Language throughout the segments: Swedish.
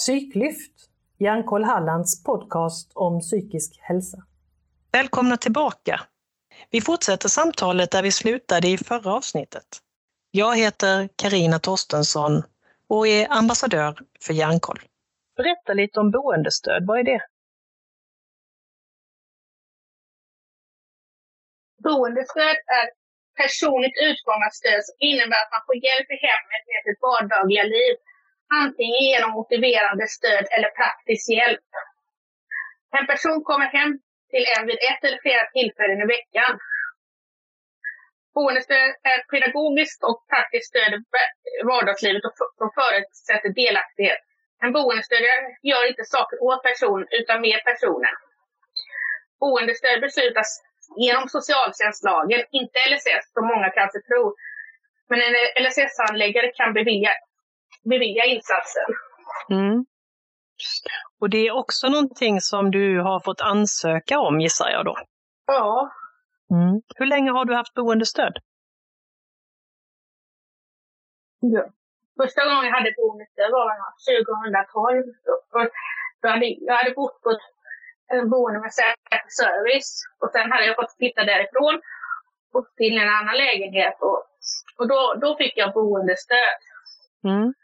Psyklyft, Hjärnkoll Hallands podcast om psykisk hälsa. Välkomna tillbaka! Vi fortsätter samtalet där vi slutade i förra avsnittet. Jag heter Karina Torstensson och är ambassadör för Hjärnkoll. Berätta lite om boendestöd, vad är det? Boendestöd är personligt utformat stöd som innebär att man får hjälp i hemmet med sitt vardagliga liv antingen genom motiverande stöd eller praktisk hjälp. En person kommer hem till en vid ett eller flera tillfällen i veckan. Boendestöd är pedagogiskt och praktiskt stöd i vardagslivet och förutsätter delaktighet. En boendestödjare gör inte saker åt personen utan med personen. Boendestöd beslutas genom socialtjänstlagen, inte LSS som många kanske tror. Men en LSS-handläggare kan bevilja bevilja insatsen. Mm. Och det är också någonting som du har fått ansöka om gissar jag då? Ja. Mm. Hur länge har du haft boendestöd? Ja. Första gången jag hade boendestöd var 2012. Då hade, jag hade bott på ett boende med särskild service och sen hade jag fått flytta därifrån och till en annan lägenhet och, och då, då fick jag boendestöd. Mm.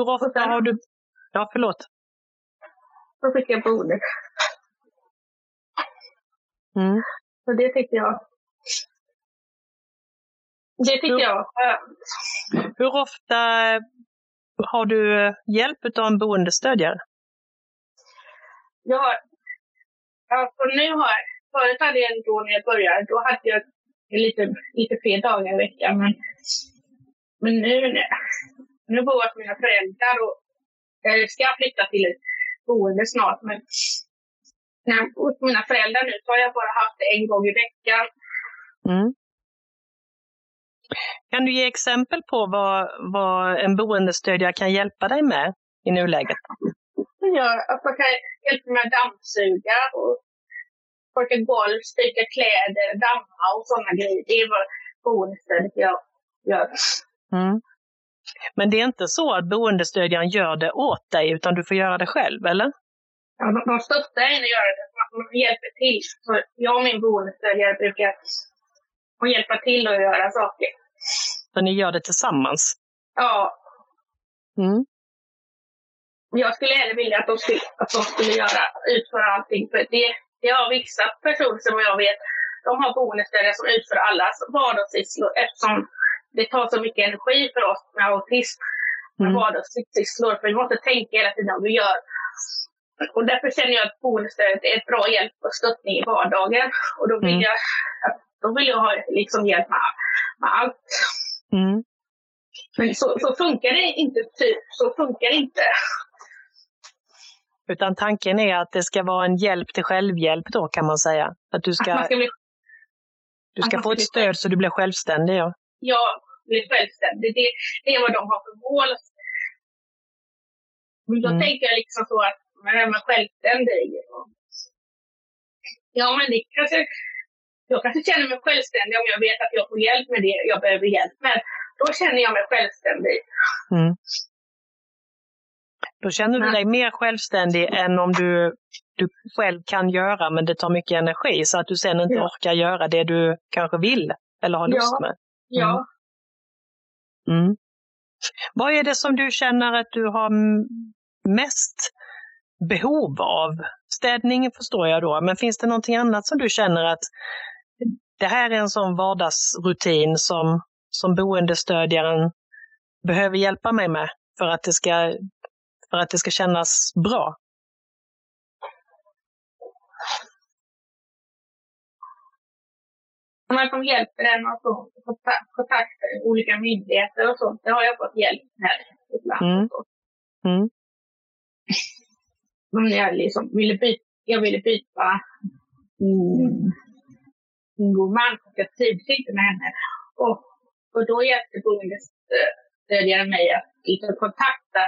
Hur ofta har du... Ja, förlåt. Då fick jag bordet. Mm. Så det tyckte jag... Det tyckte hur, jag var skönt. Hur ofta har du hjälp av en boendestödjare? Jag har... Ja, för nu har. Förut hade jag då när jag började, då hade jag lite, lite fler dagar i veckan. Men, men nu, nu bor jag hos mina föräldrar och jag ska flytta till ett boende snart. Men när jag bor hos mina föräldrar nu så har jag bara haft det en gång i veckan. Mm. Kan du ge exempel på vad, vad en boendestödjare kan hjälpa dig med i nuläget? Ja, att man kan hjälpa med att dammsuga och torka golv, stryka kläder, damma och sådana grejer. Det är vad boendestödet jag gör. Mm. Men det är inte så att boendestödjaren gör det åt dig, utan du får göra det själv, eller? Ja, de, de stöttar en att göra det. Man hjälper till. Så jag och min boendestödjare brukar hjälpa till att göra saker. Så ni gör det tillsammans? Ja. Mm. Jag skulle hellre vilja att de skulle, att de skulle göra, utföra allting. För det, det har vissa personer som jag vet, de har boendestödjare som utför allas vardagssysslor eftersom det tar så mycket energi för oss med autism, mm. vardagssysslor, för vi måste tänka hela tiden vad vi gör. Och därför känner jag att boendestödet är ett bra hjälp och stöttning i vardagen. Och då vill, mm. jag, då vill jag ha liksom hjälp med, med allt. Mm. Men så, så funkar det inte, typ. Så funkar det inte. Utan tanken är att det ska vara en hjälp till självhjälp då kan man säga. Att du ska, att ska bli, du ska få ett stöd så du blir självständig. Ja jag blir självständig. Det, det är vad de har för mål. Men då mm. tänker jag liksom så att man är man självständig. Och, ja, men det kanske, jag kanske känner mig självständig om jag vet att jag får hjälp med det jag behöver hjälp med. Då känner jag mig självständig. Mm. Då känner du dig mer självständig än om du, du själv kan göra, men det tar mycket energi så att du sen inte ja. orkar göra det du kanske vill eller har lust ja. med. Ja. Mm. mm. Vad är det som du känner att du har mest behov av? Städning förstår jag då, men finns det någonting annat som du känner att det här är en sån vardagsrutin som, som boendestödjaren behöver hjälpa mig med för att det ska, för att det ska kännas bra? Man som hjälper en och så, kontakter olika myndigheter och sånt. Det har jag fått hjälp med ibland. Mm. Mm. Men jag liksom ville byta, jag ville byta mm, min god man, för jag trivdes inte med henne. Och, och då hjälpte boendestödjaren mig att liksom kontakta,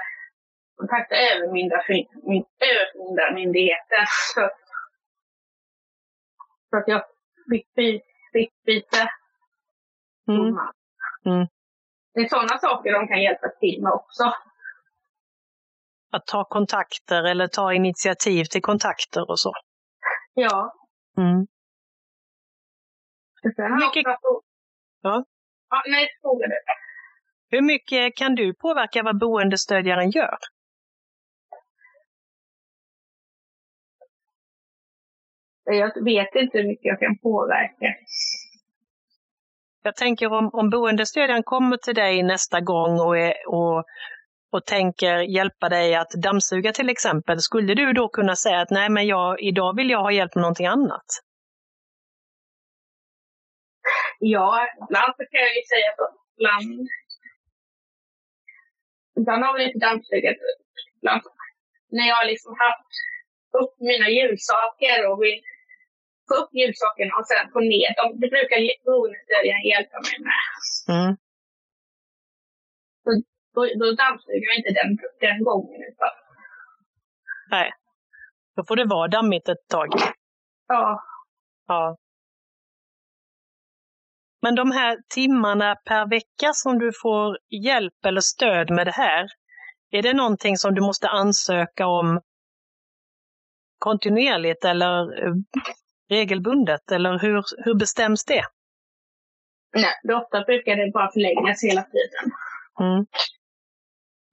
kontakta överförmyndarmyndigheten. Så, så att jag fick byta stickbyte. Mm. Mm. Det är sådana saker de kan hjälpa till med också. att ta kontakter eller ta initiativ till kontakter och så. Ja. Mm. Mycket- Ja. ja. Nej, fråga du. Hur mycket kan du påverka vad boendestödjaren gör? Jag vet inte hur mycket jag kan påverka. Jag tänker om, om boendestödjaren kommer till dig nästa gång och, är, och, och tänker hjälpa dig att dammsuga till exempel, skulle du då kunna säga att nej men jag, idag vill jag ha hjälp med någonting annat? Ja, ibland så kan jag ju säga så. Ibland, ibland har vi inte dammsugit. Ibland, när jag liksom haft upp mina julsaker och vill få upp julsakerna och sen få ner dem. Det brukar boendestödjaren hjälpa mig med. Mm. Då, då dammsuger jag inte den, den gången. Utan, Nej, då får det vara dammigt ett tag. ja, Ja. Men de här timmarna per vecka som du får hjälp eller stöd med det här, är det någonting som du måste ansöka om kontinuerligt eller eh, regelbundet? Eller hur, hur bestäms det? nej, det ofta brukar det bara förlängas hela tiden. Mm.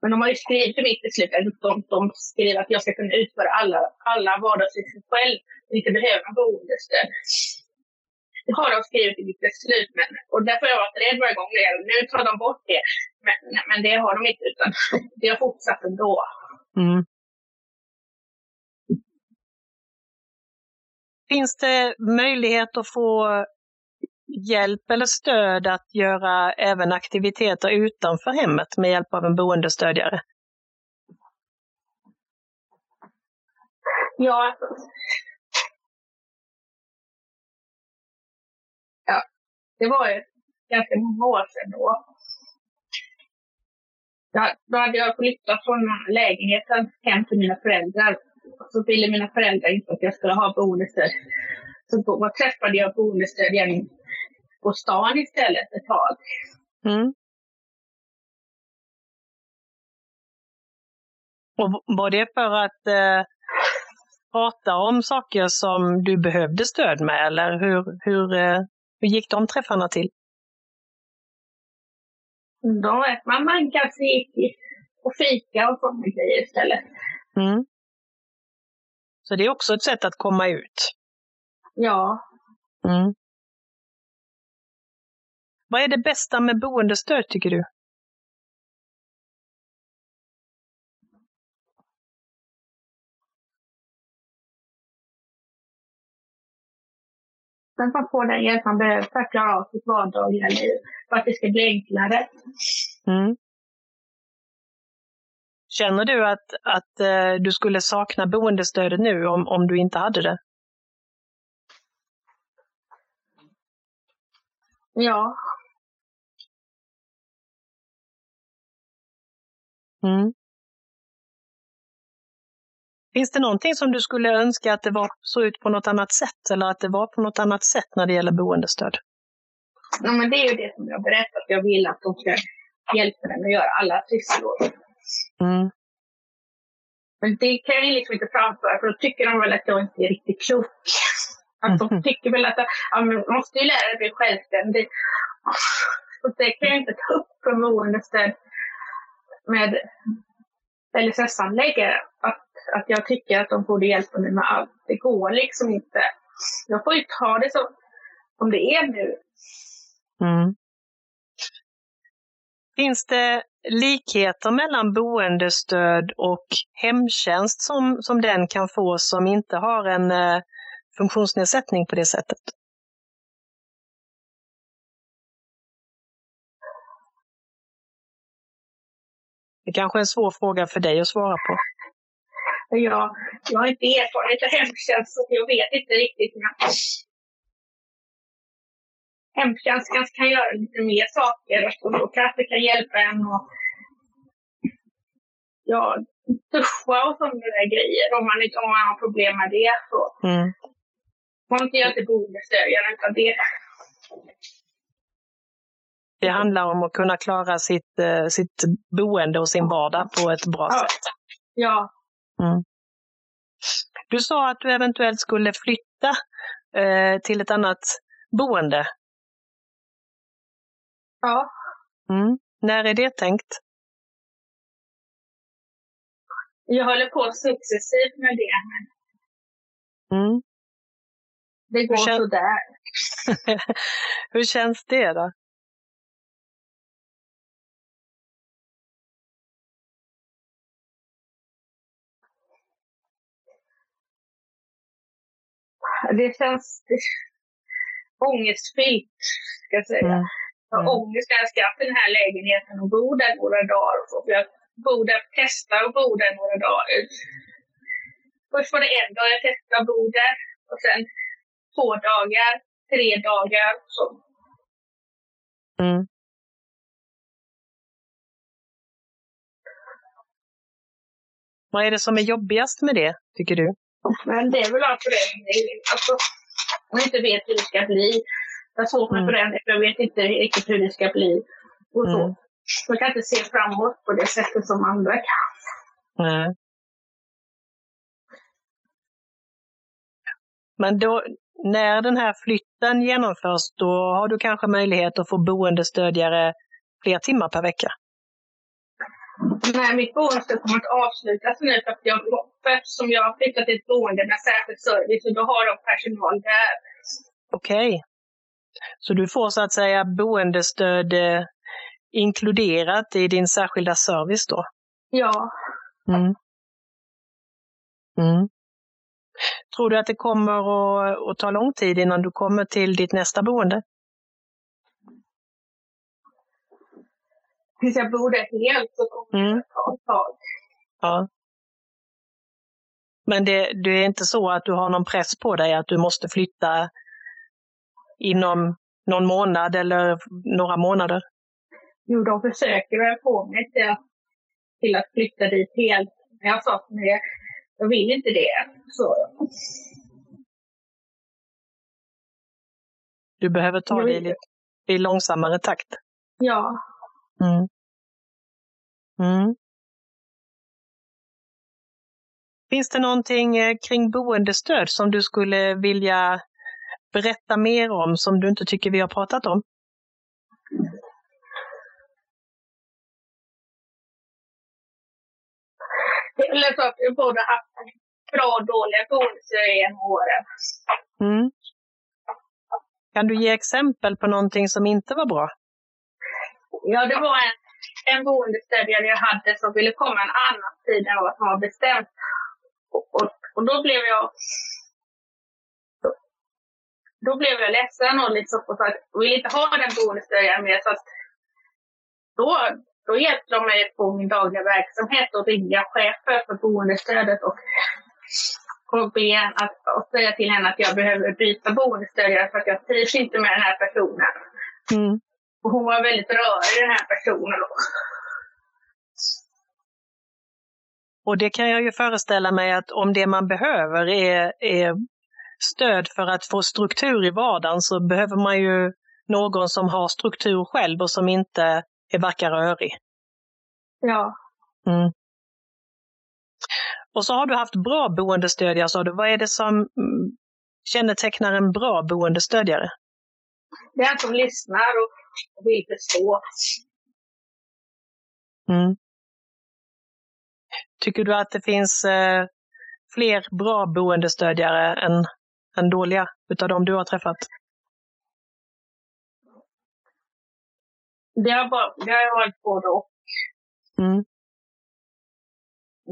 Men de har ju skrivit i mitt beslut att de, de skriver att jag ska kunna utföra alla, alla vardagssysslor själv och inte behöva boendestöd. Det har de skrivit i mitt beslut, men, och därför har jag varit rädd varje gång. Nu tar de bort det. Men, men det har de inte, utan det har fortsatt ändå. Mm. Finns det möjlighet att få hjälp eller stöd att göra även aktiviteter utanför hemmet med hjälp av en boendestödjare? Ja. Ja, det var ju ganska många år sedan då. Ja, då hade jag flyttat från lägenheten hem till mina föräldrar. Så ville mina föräldrar inte att jag skulle ha boendestöd. Så då träffade jag boendestödjaren på stan istället ett tag. Mm. Och var det för att eh, prata om saker som du behövde stöd med eller hur, hur, eh, hur gick de träffarna till? Då vet man, man kanske gick och fika och sådana grejer istället. Mm. Så det är också ett sätt att komma ut. Ja, Mm. Vad är det bästa med boendestöd tycker du? sen man får den hjälp man behöver för att klara av sitt vardagliga liv. För att det ska bli enklare. Mm. Känner du att, att eh, du skulle sakna boendestödet nu om, om du inte hade det? Ja, Mm. Finns det någonting som du skulle önska att det var så ut på något annat sätt eller att det var på något annat sätt när det gäller boendestöd? ja men det är ju det som jag berättat. Jag vill att de ska hjälpa den att göra alla sysslor. Mm. Men det kan jag liksom inte framföra för då tycker de väl att jag inte är riktigt klok. Att de Mhm. tycker väl att ja, men man måste ju lära dig bli självständig. Och det kan jag inte ta upp för boendestöd med LSS-handläggare. Att, att jag tycker att de borde hjälpa mig med allt. Det går liksom inte. Jag får ju ta det som, som det är nu. Mm. Finns det likheter mellan boendestöd och hemtjänst som, som den kan få som inte har en eh, funktionsnedsättning på det sättet? Det kanske är en svår fråga för dig att svara på. Ja, jag har inte erfarenhet av hemtjänst så jag vet inte riktigt. Men hemtjänst kanske kan göra lite mer saker och då kanske kan hjälpa en och ja, duscha och sådana där grejer om man, inte, om man har problem med det. Så Mm. man inte göra till boendestödjaren utan det. Det handlar om att kunna klara sitt, eh, sitt boende och sin vardag på ett bra Ja. sätt. Ja. Mm. Du sa att du eventuellt skulle flytta eh, till ett annat boende. Ja. Mm. När är det tänkt? Jag håller på successivt med det. Mm. Det går kän- sådär. Hur känns det då? Det känns ångestfyllt, ska jag säga. Mm. Jag Mm. ångest när jag skaffade den här lägenheten och bor där några dagar. och jag bor där, testar och bor där några dagar. Först var det en dag jag testade att bo där. Och sen två dagar, tre dagar. Så. Mm. Vad är det som är jobbigast med det, tycker du? Men det är väl att förändring. Alltså, man inte vet hur det ska bli. Jag svårt med Mm. för jag vet inte riktigt hur det ska bli. Och så. Mm. Man kan inte se framåt på det sättet som andra kan. Nej. Men då, när den här flytten genomförs, då har du kanske möjlighet att få boendestödjare fler timmar per vecka? Nej, mitt boende kommer att avslutas nu för att jag, för eftersom jag har flyttat till ett boende med särskild service och då har de personal där. Okej. Så du får så att säga boendestöd eh, inkluderat i din särskilda service då? Ja, Mm. Mm. Tror du att det kommer att, att ta lång tid innan du kommer till ditt nästa boende? tills jag bor där helt så kommer Mm. det ta ett tag. Ja. Men det, det är inte så att du har någon press på dig att du måste flytta inom någon månad eller några månader? Jo, de försöker väl få mig till att, till att flytta dit helt. Men jag sa till mig, jag vill inte det. Så, Du behöver ta det i, lite, i långsammare takt. ja, Mm. Mm. Finns det någonting eh, kring boendestöd som du skulle vilja berätta mer om som du inte tycker vi har pratat om? det är väl så att jag både haft bra och dåliga boendestöd genom åren. Mm. Kan du ge exempel på någonting som inte var bra? Ja, det var en, en boendestödjare jag hade som ville komma en annan tid än vad som var bestämt. Och, och, och då blev jag då blev jag ledsen och liksom och sa att jag vill inte ha den boendestödjaren mer. Så att då, då hjälpte de mig på min dagliga verksamhet och ringa chefer för boendestödet och, och, be att, och säga till henne att jag behöver byta boendestödjare för att jag trivs inte med den här personen. Mm. Och hon var väldigt rörig den här personen. Då. Och det kan jag ju föreställa mig att om det man behöver är, är stöd för att få struktur i vardagen så behöver man ju någon som har struktur själv och som inte är varken rörig. Ja. Mm. Och så har du haft bra boendestödjare, sa du. Vad är det som mm, kännetecknar en bra boendestödjare? Det är en som lyssnar och och vill förstå. Mm. Tycker du att det finns eh, fler bra boendestödjare än, än dåliga utav de du har träffat? Det har, bara, det har varit både och. Mm.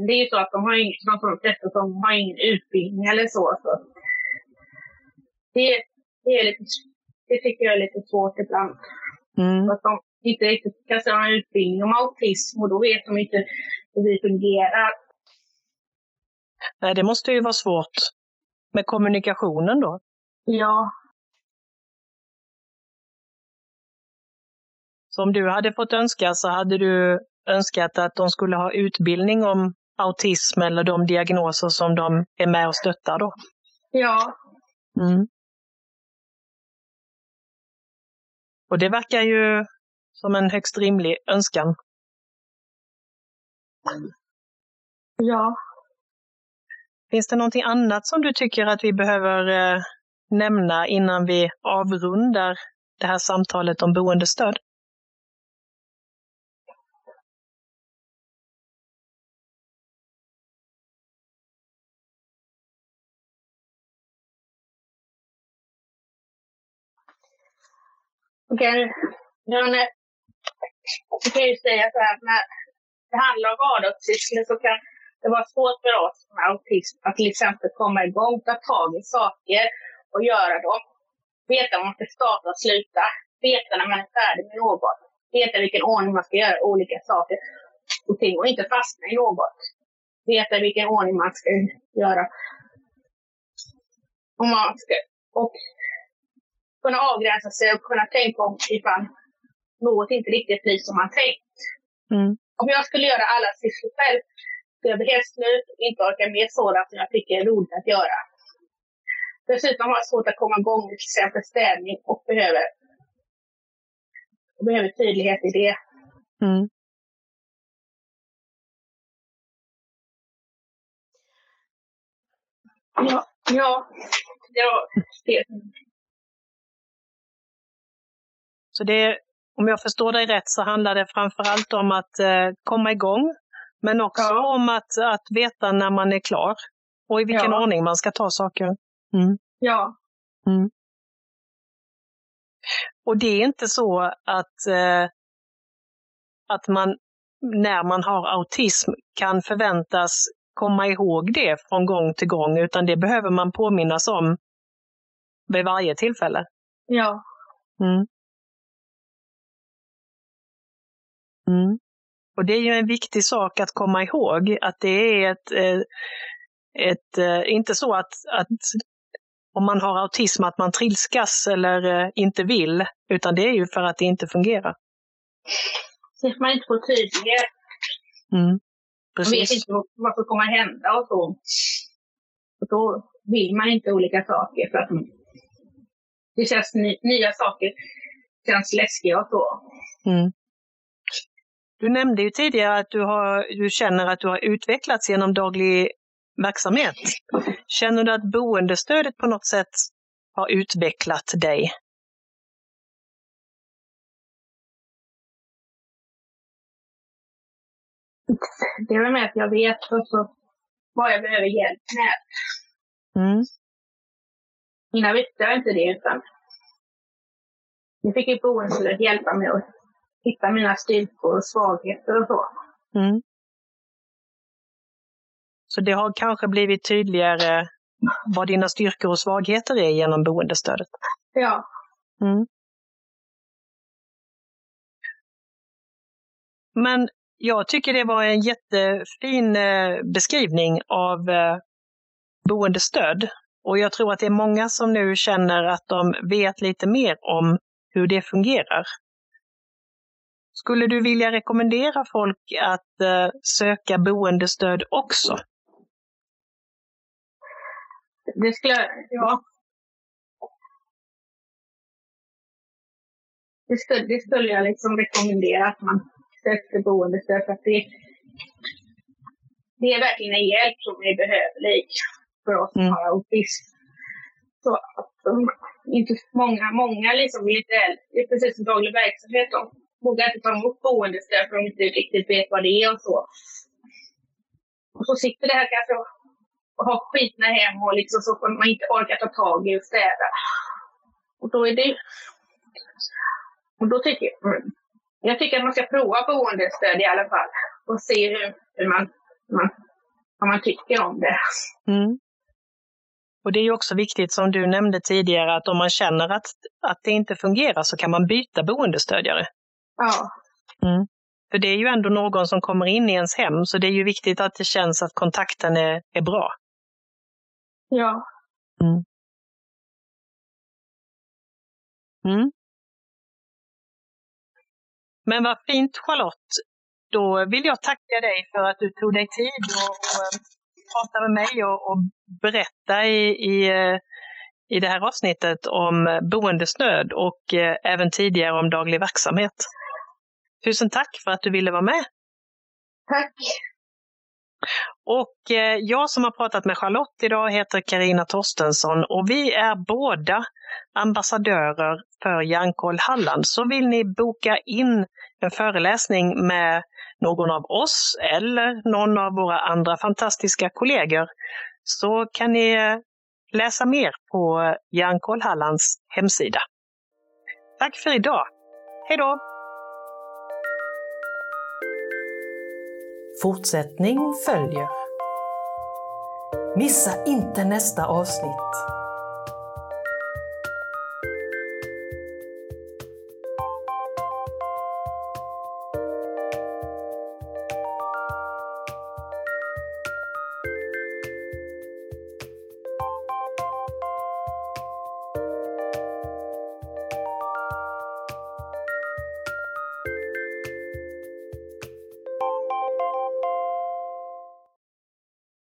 Det är ju så att de har ingen, de som flesta som har ingen utbildning eller så. så. Det, det, är lite, det tycker jag är lite svårt ibland. Mm. Att de inte riktigt kanske har en utbildning om autism och då vet de inte hur det fungerar. Nej, det måste ju vara svårt med kommunikationen då. Ja, Så om du hade fått önska så hade du önskat att de skulle ha utbildning om autism eller de diagnoser som de är med och stöttar då. ja, Mm. Och det verkar ju som en högst rimlig önskan. Ja. Finns det någonting annat som du tycker att vi behöver eh, nämna innan vi avrundar det här samtalet om boendestöd? Okej, okay. jag kan ju säga så här, när det handlar om vardagssysslor så kan det vara svårt för oss med autism att till exempel komma igång, ta tag i saker och göra dem. Veta var man ska starta och sluta. Veta när man är färdig med något. Veta vilken ordning man ska göra olika saker och ting och inte fastna i något. Veta vilken ordning man ska göra. Och, man ska, och kunna avgränsa sig och kunna tänka om ifall något inte riktigt blir som man tänkt. Mm. Om jag skulle göra alla sysslor själv jag bli helt slut och inte orka med sådant som jag tycker är roligt att göra. Dessutom har jag svårt att komma igång med till exempel städning och behöver, och behöver tydlighet i det. Mm. Ja, ja, ja det. Så det, om jag förstår dig rätt så handlar det framför allt om att eh, komma igång, men också Ja. om att, att veta när man är klar och i vilken Ja. ordning man ska ta saker. Mm. Ja, Och det är inte så att, eh, att man när man har autism kan förväntas komma ihåg det från gång till gång, utan det behöver man påminnas om vid varje tillfälle. ja, Mm. Mm. Och det är ju en viktig sak att komma ihåg, att det är ett, eh, ett eh, inte så att, att om man har autism att man trilskas eller eh, inte vill, utan det är ju för att det inte fungerar. att man inte får tydlighet. Mm. Man vet Precis. inte vad som kommer att hända och så. Och då vill man inte olika saker för att det känns ny, nya saker känns läskiga och så. Mm. Du nämnde ju tidigare att du, har, du känner att du har utvecklats genom daglig verksamhet. Känner du att boendestödet på något sätt har utvecklat dig? Det är väl med att jag vet också vad jag behöver hjälp med. Mm. Innan visste jag inte det utan nu fick ju boendestödet hjälpa mig att hitta mina styrkor och svagheter och så. Mm. Så det har kanske blivit tydligare vad dina styrkor och svagheter är genom boendestödet? Ja, Mm. Men jag tycker det var en jättefin eh, beskrivning av eh, boendestöd. Och jag tror att det är många som nu känner att de vet lite mer om hur det fungerar. Skulle du vilja rekommendera folk att eh, söka boendestöd också? det skulle jag, ja. Det skulle, det skulle jag liksom rekommendera att man söker boendestöd för att det, det är verkligen en hjälp som är behövlig för oss som Mm. har autism. Så att um, inte många, många liksom lite äldre, det är precis som daglig verksamhet, de vågar inte ta emot boendestöd för de inte riktigt vet vad det är och så. Och så sitter det här kanske och har skitna hem och liksom så får man inte orkar ta tag i och städa. Och då är det och då tycker jag, mm. jag tycker att man ska prova boendestöd i alla fall och se hur, hur man, man, vad man tycker om det. Mm. Och det är ju också viktigt, som du nämnde tidigare, att om man känner att, att det inte fungerar så kan man byta boendestödjare. Ja, För det är ju ändå någon som kommer in i ens hem, så det är ju viktigt att det känns att kontakten är, är bra. ja, Mm. Men vad fint Charlotte! Då vill jag tacka dig för att du tog dig tid och, och eh, prata med mig och, och berätta i, i, eh, i det här avsnittet om eh, boendestöd och även tidigare om daglig verksamhet. Tusen tack för att du ville vara med! tack. Och eh, jag som har pratat med Charlotte idag heter Karina Torstensson och vi är båda ambassadörer för Hjärnkoll Halland. Så vill ni boka in en föreläsning med någon av oss eller någon av våra andra fantastiska kollegor så kan ni eh, läsa mer på Hjärnkoll Hallands hemsida. Tack för idag! Hej då! Fortsättning följer. Missa inte nästa avsnitt!